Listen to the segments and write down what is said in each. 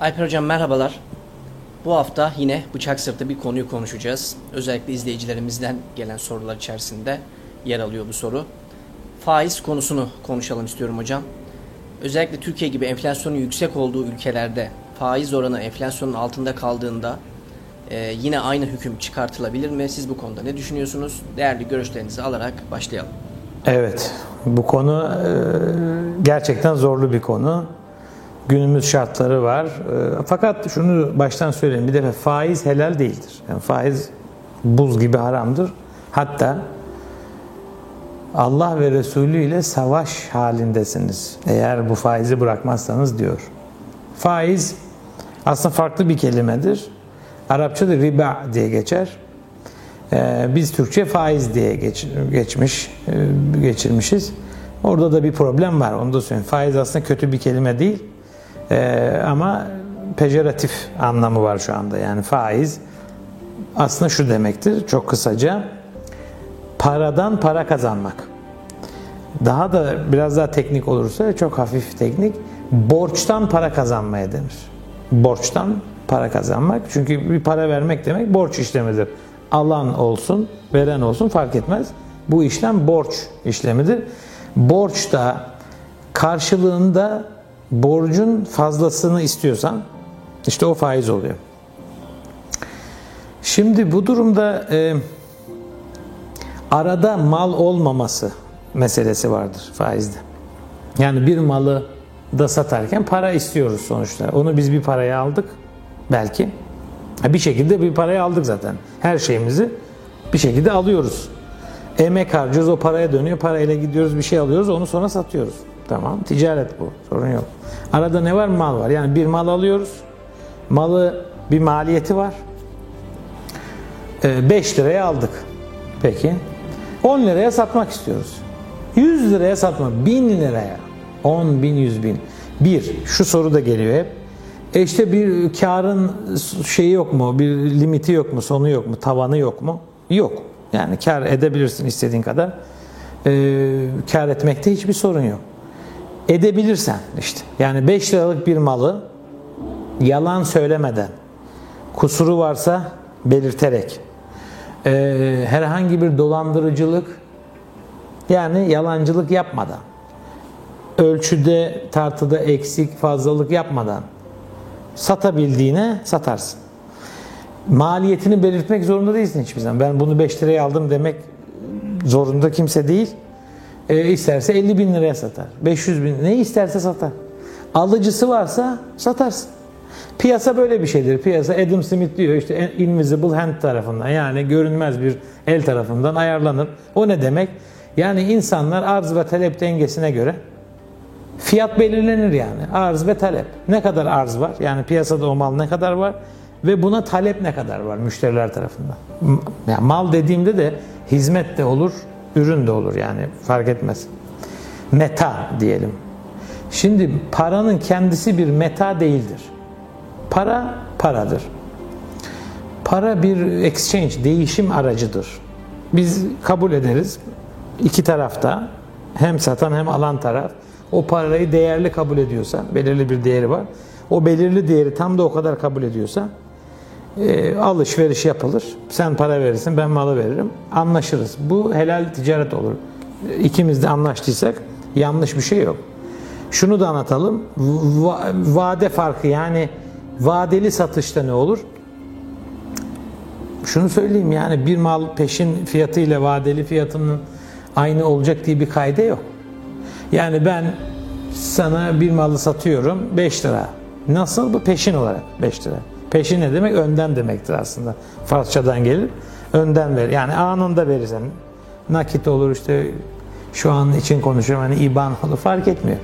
Alper Hocam merhabalar. Bu hafta yine bıçak sırtı bir konuyu konuşacağız. Özellikle izleyicilerimizden gelen sorular içerisinde yer alıyor bu soru. Faiz konusunu konuşalım istiyorum hocam. Özellikle Türkiye gibi enflasyonun yüksek olduğu ülkelerde faiz oranı enflasyonun altında kaldığında e, yine aynı hüküm çıkartılabilir mi? Siz bu konuda ne düşünüyorsunuz? Değerli görüşlerinizi alarak başlayalım. Evet, bu konu e, gerçekten zorlu bir konu. Günümüz şartları var. E, fakat şunu baştan söyleyeyim. Bir defa faiz helal değildir. Yani faiz buz gibi haramdır. Hatta Allah ve Resulü ile savaş halindesiniz. Eğer bu faizi bırakmazsanız diyor. Faiz aslında farklı bir kelimedir. Arapçada riba diye geçer. Ee, biz Türkçe faiz diye geç, geçmiş, e, geçirmişiz. Orada da bir problem var, onu da söyleyeyim. Faiz aslında kötü bir kelime değil. Ee, ama pejoratif anlamı var şu anda. Yani faiz aslında şu demektir, çok kısaca. Paradan para kazanmak. Daha da biraz daha teknik olursa, çok hafif teknik, borçtan para kazanmaya denir. Borçtan para kazanmak. Çünkü bir para vermek demek borç işlemidir alan olsun, veren olsun fark etmez. Bu işlem borç işlemidir. Borç da karşılığında borcun fazlasını istiyorsan işte o faiz oluyor. Şimdi bu durumda e, arada mal olmaması meselesi vardır faizde. Yani bir malı da satarken para istiyoruz sonuçta. Onu biz bir paraya aldık belki. Bir şekilde bir parayı aldık zaten. Her şeyimizi bir şekilde alıyoruz. Emek harcıyoruz, o paraya dönüyor. Parayla gidiyoruz, bir şey alıyoruz, onu sonra satıyoruz. Tamam, ticaret bu. Sorun yok. Arada ne var? Mal var. Yani bir mal alıyoruz. Malı bir maliyeti var. 5 ee, liraya aldık. Peki. 10 liraya satmak istiyoruz. 100 liraya satmak. 1000 liraya. 10 bin, 100 bin. Bir, şu soru da geliyor hep. E işte bir karın şeyi yok mu? Bir limiti yok mu? Sonu yok mu? Tavanı yok mu? Yok. Yani kar edebilirsin istediğin kadar. Ee, kar etmekte hiçbir sorun yok. Edebilirsen işte. Yani 5 liralık bir malı yalan söylemeden, kusuru varsa belirterek, e, herhangi bir dolandırıcılık yani yalancılık yapmadan, ölçüde tartıda eksik fazlalık yapmadan satabildiğine satarsın. Maliyetini belirtmek zorunda değilsin hiçbir zaman. Ben bunu 5 liraya aldım demek zorunda kimse değil. E, isterse 50 bin liraya satar. 500 bin ne isterse satar. Alıcısı varsa satarsın. Piyasa böyle bir şeydir. Piyasa Adam Smith diyor işte invisible hand tarafından yani görünmez bir el tarafından ayarlanır. O ne demek? Yani insanlar arz ve talep dengesine göre Fiyat belirlenir yani. Arz ve talep. Ne kadar arz var? Yani piyasada o mal ne kadar var? Ve buna talep ne kadar var müşteriler tarafından? Yani mal dediğimde de hizmet de olur, ürün de olur yani fark etmez. Meta diyelim. Şimdi paranın kendisi bir meta değildir. Para paradır. Para bir exchange, değişim aracıdır. Biz kabul ederiz. İki tarafta hem satan hem alan taraf o parayı değerli kabul ediyorsa, belirli bir değeri var. O belirli değeri tam da o kadar kabul ediyorsa e, alışveriş yapılır. Sen para verirsin, ben malı veririm. Anlaşırız. Bu helal ticaret olur. İkimiz de anlaştıysak yanlış bir şey yok. Şunu da anlatalım. Va- vade farkı yani vadeli satışta ne olur? Şunu söyleyeyim yani bir mal peşin fiyatı ile vadeli fiyatının aynı olacak diye bir kayda yok. Yani ben sana bir malı satıyorum 5 lira. Nasıl? Bu peşin olarak 5 lira. Peşin ne demek? Önden demektir aslında. Farsçadan gelir. Önden ver. Yani anında verirsen nakit olur işte şu an için konuşuyorum hani IBAN olur fark etmiyor.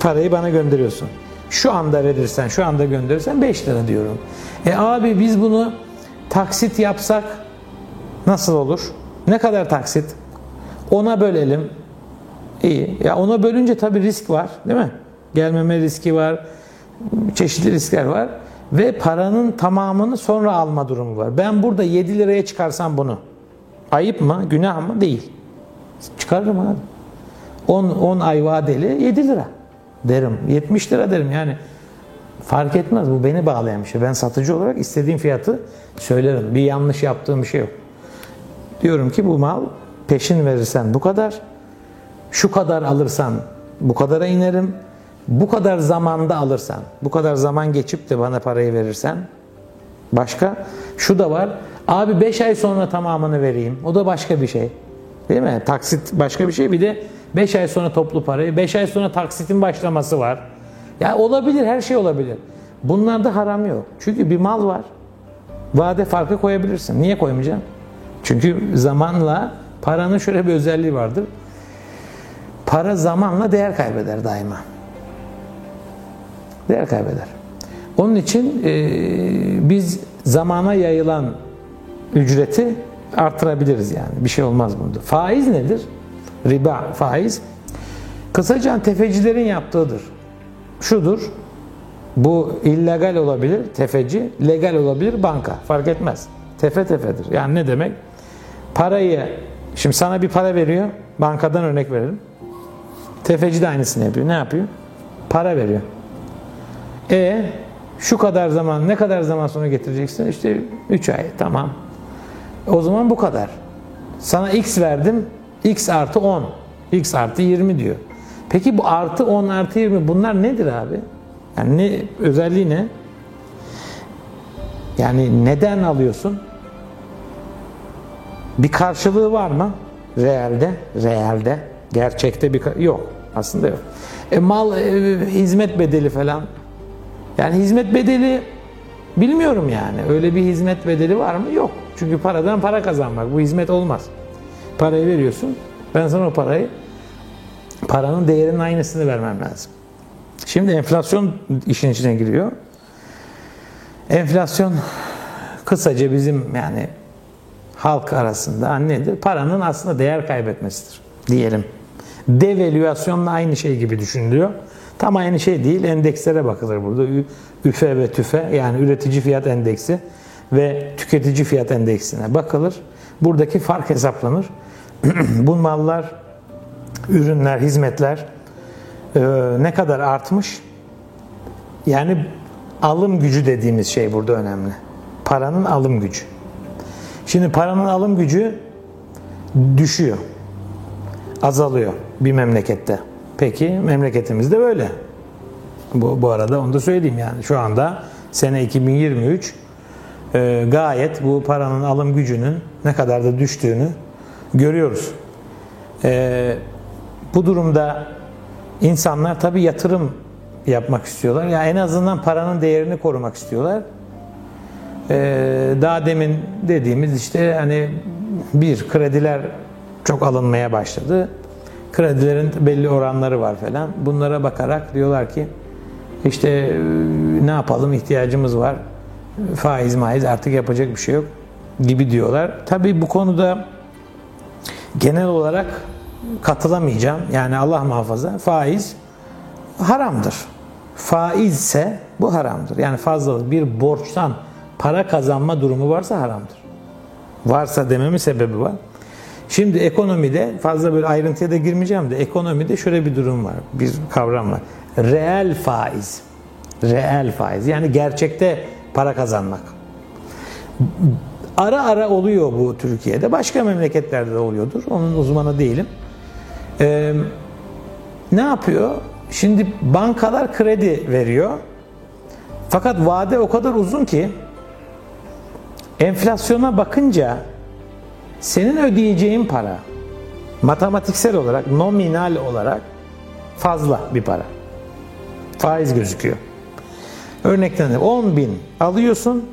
Parayı bana gönderiyorsun. Şu anda verirsen, şu anda gönderirsen 5 lira diyorum. E abi biz bunu taksit yapsak nasıl olur? Ne kadar taksit? Ona bölelim. İyi. Ya ona bölünce tabii risk var, değil mi? Gelmeme riski var, çeşitli riskler var ve paranın tamamını sonra alma durumu var. Ben burada 7 liraya çıkarsam bunu ayıp mı, günah mı? Değil. Çıkarırım abi. 10 10 ay vadeli 7 lira derim. 70 lira derim yani. Fark etmez bu beni bağlayan bir şey. Ben satıcı olarak istediğim fiyatı söylerim. Bir yanlış yaptığım bir şey yok. Diyorum ki bu mal peşin verirsen bu kadar. Şu kadar alırsan bu kadara inerim. Bu kadar zamanda alırsan, bu kadar zaman geçip de bana parayı verirsen başka. Şu da var. Abi 5 ay sonra tamamını vereyim. O da başka bir şey. Değil mi? Taksit başka bir şey. Bir de 5 ay sonra toplu parayı, 5 ay sonra taksitin başlaması var. Ya olabilir, her şey olabilir. Bunlarda haram yok. Çünkü bir mal var. Vade farkı koyabilirsin. Niye koymayacaksın? Çünkü zamanla paranın şöyle bir özelliği vardır. Para zamanla değer kaybeder daima. Değer kaybeder. Onun için e, biz zamana yayılan ücreti artırabiliriz yani. Bir şey olmaz bunda. Faiz nedir? Riba, faiz. Kısaca tefecilerin yaptığıdır. Şudur. Bu illegal olabilir, tefeci, legal olabilir, banka. Fark etmez. Tefe tefedir. Yani ne demek? Parayı, şimdi sana bir para veriyor, bankadan örnek verelim. Tefeci de aynısını yapıyor. Ne yapıyor? Para veriyor. E şu kadar zaman, ne kadar zaman sonra getireceksin? İşte 3 ay, tamam. O zaman bu kadar. Sana x verdim, x artı 10, x artı 20 diyor. Peki bu artı 10 artı 20 bunlar nedir abi? Yani ne, özelliği ne? Yani neden alıyorsun? Bir karşılığı var mı? Realde, realde. Gerçekte bir yok. Aslında yok. E, mal, e, hizmet bedeli falan. Yani hizmet bedeli bilmiyorum yani. Öyle bir hizmet bedeli var mı? Yok. Çünkü paradan para kazanmak. Bu hizmet olmaz. Parayı veriyorsun. Ben sana o parayı paranın değerinin aynısını vermem lazım. Şimdi enflasyon işin içine giriyor. Enflasyon kısaca bizim yani halk arasında nedir? Paranın aslında değer kaybetmesidir diyelim. Devalüasyonla aynı şey gibi düşünülüyor. Tam aynı şey değil. Endekslere bakılır burada. Üfe ve tüfe yani üretici fiyat endeksi ve tüketici fiyat endeksine bakılır. Buradaki fark hesaplanır. Bu mallar, ürünler, hizmetler e, ne kadar artmış? Yani alım gücü dediğimiz şey burada önemli. Paranın alım gücü. Şimdi paranın alım gücü düşüyor. Azalıyor bir memlekette. Peki memleketimizde böyle. Bu, bu arada onu da söyleyeyim yani. Şu anda sene 2023 e, gayet bu paranın alım gücünün ne kadar da düştüğünü görüyoruz. E, bu durumda insanlar tabii yatırım yapmak istiyorlar. Ya yani en azından paranın değerini korumak istiyorlar. Ee, daha demin dediğimiz işte hani bir krediler çok alınmaya başladı. Kredilerin belli oranları var falan. Bunlara bakarak diyorlar ki işte e, ne yapalım ihtiyacımız var. Faiz maiz artık yapacak bir şey yok gibi diyorlar. Tabii bu konuda genel olarak katılamayacağım. Yani Allah muhafaza faiz haramdır. Faiz ise bu haramdır. Yani fazlalık bir borçtan para kazanma durumu varsa haramdır. Varsa dememin sebebi var. Şimdi ekonomide fazla böyle ayrıntıya da girmeyeceğim de ekonomide şöyle bir durum var. Bir kavram var. Reel faiz. Reel faiz. Yani gerçekte para kazanmak. Ara ara oluyor bu Türkiye'de. Başka memleketlerde de oluyordur. Onun uzmanı değilim. Ee, ne yapıyor? Şimdi bankalar kredi veriyor. Fakat vade o kadar uzun ki enflasyona bakınca senin ödeyeceğin para matematiksel olarak, nominal olarak fazla bir para. Faiz gözüküyor. Örnekten 10 bin alıyorsun,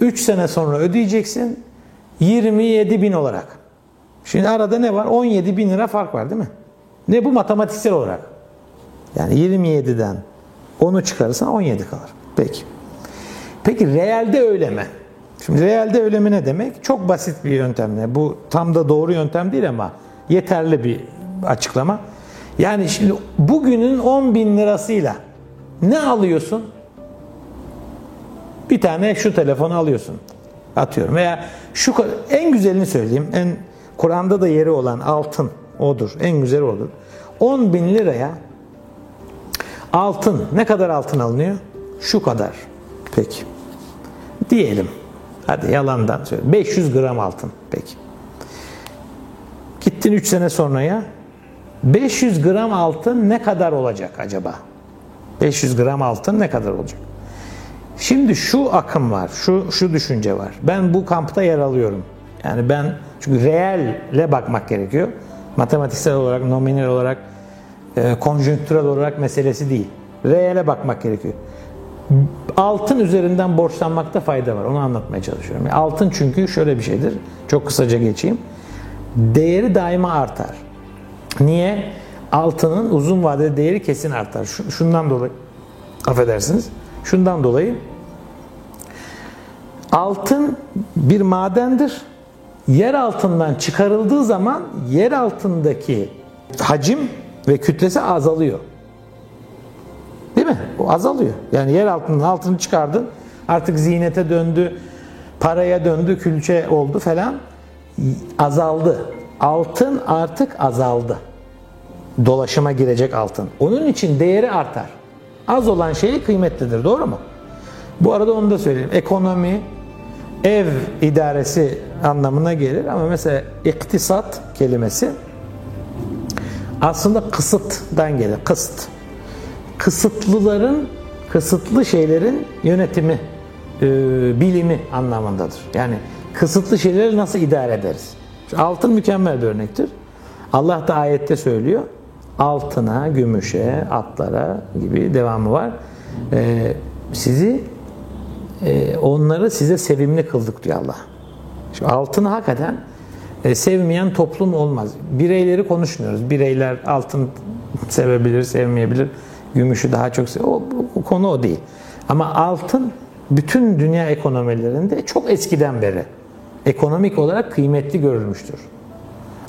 3 sene sonra ödeyeceksin 27 bin olarak. Şimdi arada ne var? 17 bin lira fark var değil mi? Ne bu matematiksel olarak? Yani 27'den 10'u çıkarırsan 17 kalır. Peki. Peki realde öyle mi? Şimdi realde öyle mi ne demek? Çok basit bir yöntemle. Bu tam da doğru yöntem değil ama yeterli bir açıklama. Yani şimdi bugünün 10 bin lirasıyla ne alıyorsun? Bir tane şu telefonu alıyorsun. Atıyorum. Veya şu en güzelini söyleyeyim. En Kur'an'da da yeri olan altın odur. En güzeli odur. 10 bin liraya altın. Ne kadar altın alınıyor? şu kadar. Peki. Diyelim. Hadi yalandan söyle. 500 gram altın. Peki. Gittin 3 sene sonraya 500 gram altın ne kadar olacak acaba? 500 gram altın ne kadar olacak? Şimdi şu akım var, şu şu düşünce var. Ben bu kampta yer alıyorum. Yani ben çünkü reelle bakmak gerekiyor. Matematiksel olarak, nominal olarak, e, konjonktürel olarak meselesi değil. Reelle bakmak gerekiyor. Altın üzerinden borçlanmakta fayda var. Onu anlatmaya çalışıyorum. Altın çünkü şöyle bir şeydir. Çok kısaca geçeyim. Değeri daima artar. Niye? Altının uzun vadede değeri kesin artar. Şundan dolayı affedersiniz. Şundan dolayı altın bir madendir. Yer altından çıkarıldığı zaman yer altındaki hacim ve kütlesi azalıyor. O azalıyor. Yani yer altından altını çıkardın. Artık ziynete döndü, paraya döndü, külçe oldu falan. Azaldı. Altın artık azaldı. Dolaşıma girecek altın. Onun için değeri artar. Az olan şey kıymetlidir. Doğru mu? Bu arada onu da söyleyeyim. Ekonomi, ev idaresi anlamına gelir ama mesela iktisat kelimesi aslında kısıttan gelir. Kısıt. Kısıtlıların, kısıtlı şeylerin yönetimi, e, bilimi anlamındadır. Yani kısıtlı şeyleri nasıl idare ederiz? Altın mükemmel bir örnektir. Allah da ayette söylüyor. Altına, gümüşe, atlara gibi devamı var. Ee, sizi e, onları size sevimli kıldık diyor Allah. Şu altını hakikaten e, sevmeyen toplum olmaz. Bireyleri konuşmuyoruz. Bireyler altın sevebilir, sevmeyebilir. Gümüşü daha çok. O, o konu o değil. Ama altın bütün dünya ekonomilerinde çok eskiden beri ekonomik olarak kıymetli görülmüştür.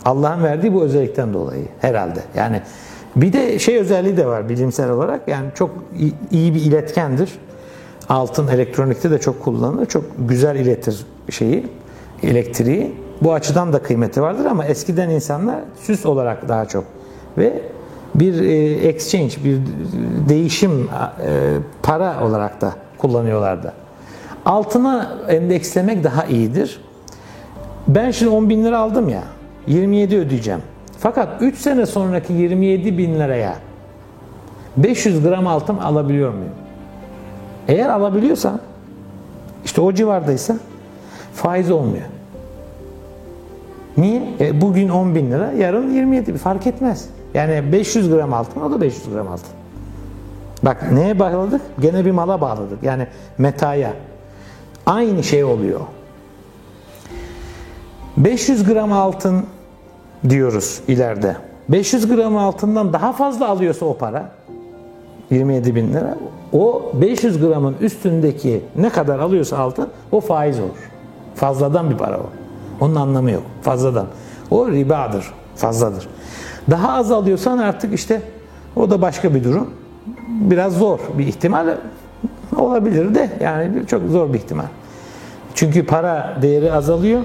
Allah'ın verdiği bu özellikten dolayı herhalde. Yani bir de şey özelliği de var bilimsel olarak. Yani çok iyi bir iletkendir. Altın elektronikte de çok kullanılır. Çok güzel iletir şeyi, elektriği. Bu açıdan da kıymeti vardır ama eskiden insanlar süs olarak daha çok ve bir e, exchange, bir değişim e, para olarak da kullanıyorlardı. Altına endekslemek daha iyidir. Ben şimdi 10 bin lira aldım ya, 27 ödeyeceğim. Fakat 3 sene sonraki 27 bin liraya 500 gram altın alabiliyor muyum? Eğer alabiliyorsa, işte o civardaysa faiz olmuyor. Niye? E, bugün 10 bin lira, yarın 27 bin. Fark etmez. Yani 500 gram altın, o da 500 gram altın. Bak neye bağladık? Gene bir mala bağladık. Yani metaya. Aynı şey oluyor. 500 gram altın diyoruz ileride. 500 gram altından daha fazla alıyorsa o para 27 bin lira o 500 gramın üstündeki ne kadar alıyorsa altın o faiz olur. Fazladan bir para o. Onun anlamı yok. Fazladan. O ribadır. Fazladır. Daha az alıyorsan artık işte o da başka bir durum. Biraz zor bir ihtimal olabilir de yani çok zor bir ihtimal. Çünkü para değeri azalıyor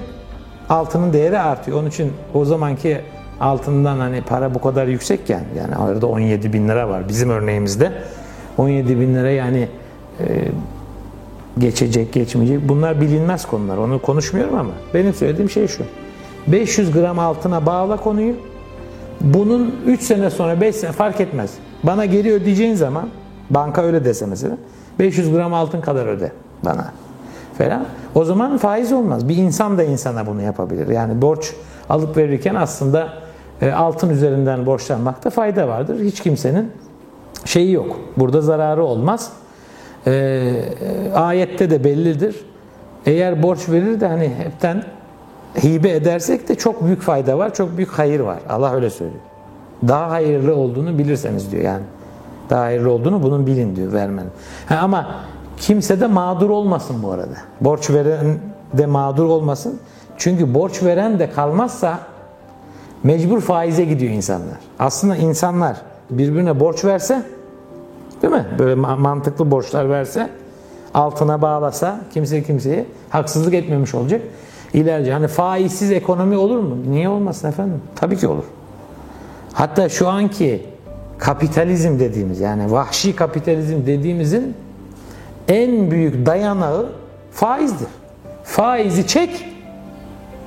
altının değeri artıyor. Onun için o zamanki altından hani para bu kadar yüksekken yani arada 17 bin lira var bizim örneğimizde 17 bin lira yani e, geçecek geçmeyecek bunlar bilinmez konular onu konuşmuyorum ama benim söylediğim şey şu 500 gram altına bağla konuyu bunun 3 sene sonra 5 sene fark etmez bana geri ödeyeceğin zaman banka öyle dese mesela 500 gram altın kadar öde bana falan. O zaman faiz olmaz. Bir insan da insana bunu yapabilir. Yani borç alıp verirken aslında e, altın üzerinden borçlanmakta fayda vardır. Hiç kimsenin şeyi yok. Burada zararı olmaz. E, ayette de bellidir. Eğer borç verir de hani hepten hibe edersek de çok büyük fayda var, çok büyük hayır var. Allah öyle söylüyor. Daha hayırlı olduğunu bilirseniz diyor yani. Daha hayırlı olduğunu bunun bilin diyor vermenin. Ha, ama Kimse de mağdur olmasın bu arada. Borç veren de mağdur olmasın. Çünkü borç veren de kalmazsa mecbur faize gidiyor insanlar. Aslında insanlar birbirine borç verse değil mi? Böyle mantıklı borçlar verse altına bağlasa kimse kimseye haksızlık etmemiş olacak. İlerce hani faizsiz ekonomi olur mu? Niye olmasın efendim? Tabii ki olur. Hatta şu anki kapitalizm dediğimiz yani vahşi kapitalizm dediğimizin en büyük dayanağı faizdir. Faizi çek,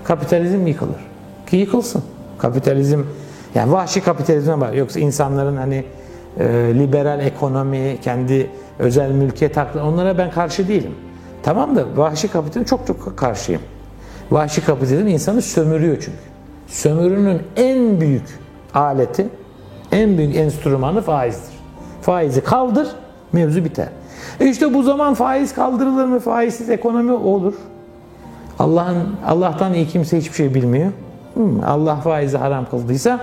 kapitalizm yıkılır. Ki yıkılsın. Kapitalizm, yani vahşi kapitalizme var. Yoksa insanların hani e, liberal ekonomi, kendi özel mülkiyet hakları onlara ben karşı değilim. Tamam da vahşi kapitalizm çok çok karşıyım. Vahşi kapitalizm insanı sömürüyor çünkü. Sömürünün en büyük aleti, en büyük enstrümanı faizdir. Faizi kaldır, mevzu biter. E işte bu zaman faiz kaldırılır mı? Faizsiz ekonomi olur. Allah'ın Allah'tan iyi kimse hiçbir şey bilmiyor. Allah faizi haram kıldıysa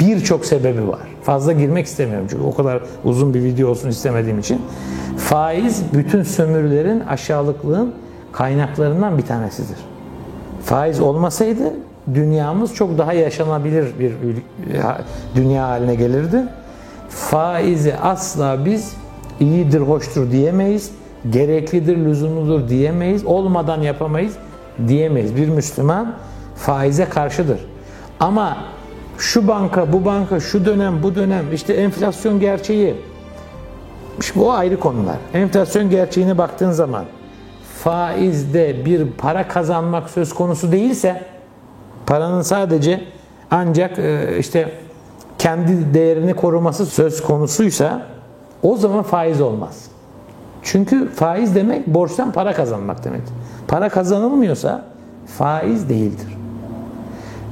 birçok sebebi var. Fazla girmek istemiyorum çünkü o kadar uzun bir video olsun istemediğim için. Faiz bütün sömürülerin, aşağılıklığın kaynaklarından bir tanesidir. Faiz olmasaydı dünyamız çok daha yaşanabilir bir dünya haline gelirdi. Faizi asla biz iyidir, hoştur diyemeyiz. Gereklidir, lüzumludur diyemeyiz. Olmadan yapamayız diyemeyiz. Bir Müslüman faize karşıdır. Ama şu banka, bu banka, şu dönem, bu dönem, işte enflasyon gerçeği, işte bu ayrı konular. Enflasyon gerçeğine baktığın zaman faizde bir para kazanmak söz konusu değilse, paranın sadece ancak e, işte kendi değerini koruması söz konusuysa o zaman faiz olmaz. Çünkü faiz demek borçtan para kazanmak demek. Para kazanılmıyorsa faiz değildir.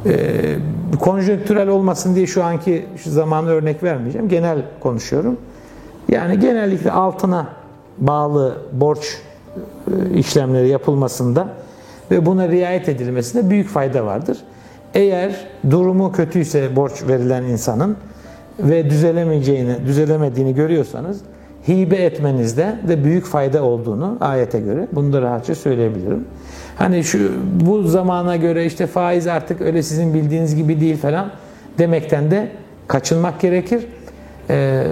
Ee, konjonktürel olmasın diye şu anki şu zamanı örnek vermeyeceğim. Genel konuşuyorum. Yani genellikle altına bağlı borç işlemleri yapılmasında ve buna riayet edilmesinde büyük fayda vardır. Eğer durumu kötüyse borç verilen insanın ve düzelemeyeceğini, düzelemediğini görüyorsanız hibe etmenizde de büyük fayda olduğunu ayete göre bunu da rahatça söyleyebilirim. Hani şu bu zamana göre işte faiz artık öyle sizin bildiğiniz gibi değil falan demekten de kaçınmak gerekir. Ee,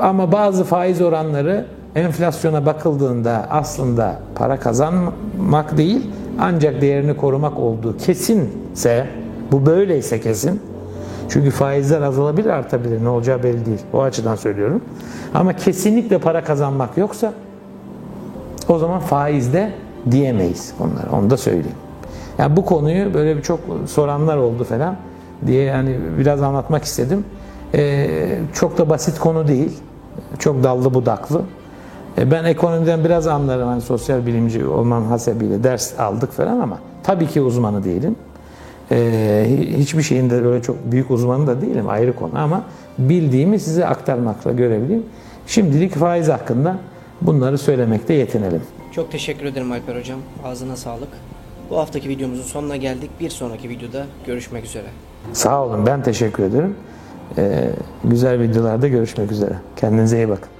ama bazı faiz oranları enflasyona bakıldığında aslında para kazanmak değil ancak değerini korumak olduğu kesinse bu böyleyse kesin çünkü faizler azalabilir artabilir ne olacağı belli değil o açıdan söylüyorum ama kesinlikle para kazanmak yoksa o zaman faizde diyemeyiz onlara. Onu da söyleyeyim. Yani bu konuyu böyle bir çok soranlar oldu falan diye yani biraz anlatmak istedim. Ee, çok da basit konu değil. Çok dallı budaklı. Ee, ben ekonomiden biraz anlarım. Hani sosyal bilimci olmam hasebiyle ders aldık falan ama tabii ki uzmanı değilim. Ee, hiçbir şeyin de böyle çok büyük uzmanı da değilim ayrı konu ama bildiğimi size aktarmakla görevliyim. Şimdilik faiz hakkında bunları söylemekte yetinelim. Çok teşekkür ederim Alper Hocam. Ağzına sağlık. Bu haftaki videomuzun sonuna geldik. Bir sonraki videoda görüşmek üzere. Sağ olun. Ben teşekkür ederim. Ee, güzel videolarda görüşmek üzere. Kendinize iyi bakın.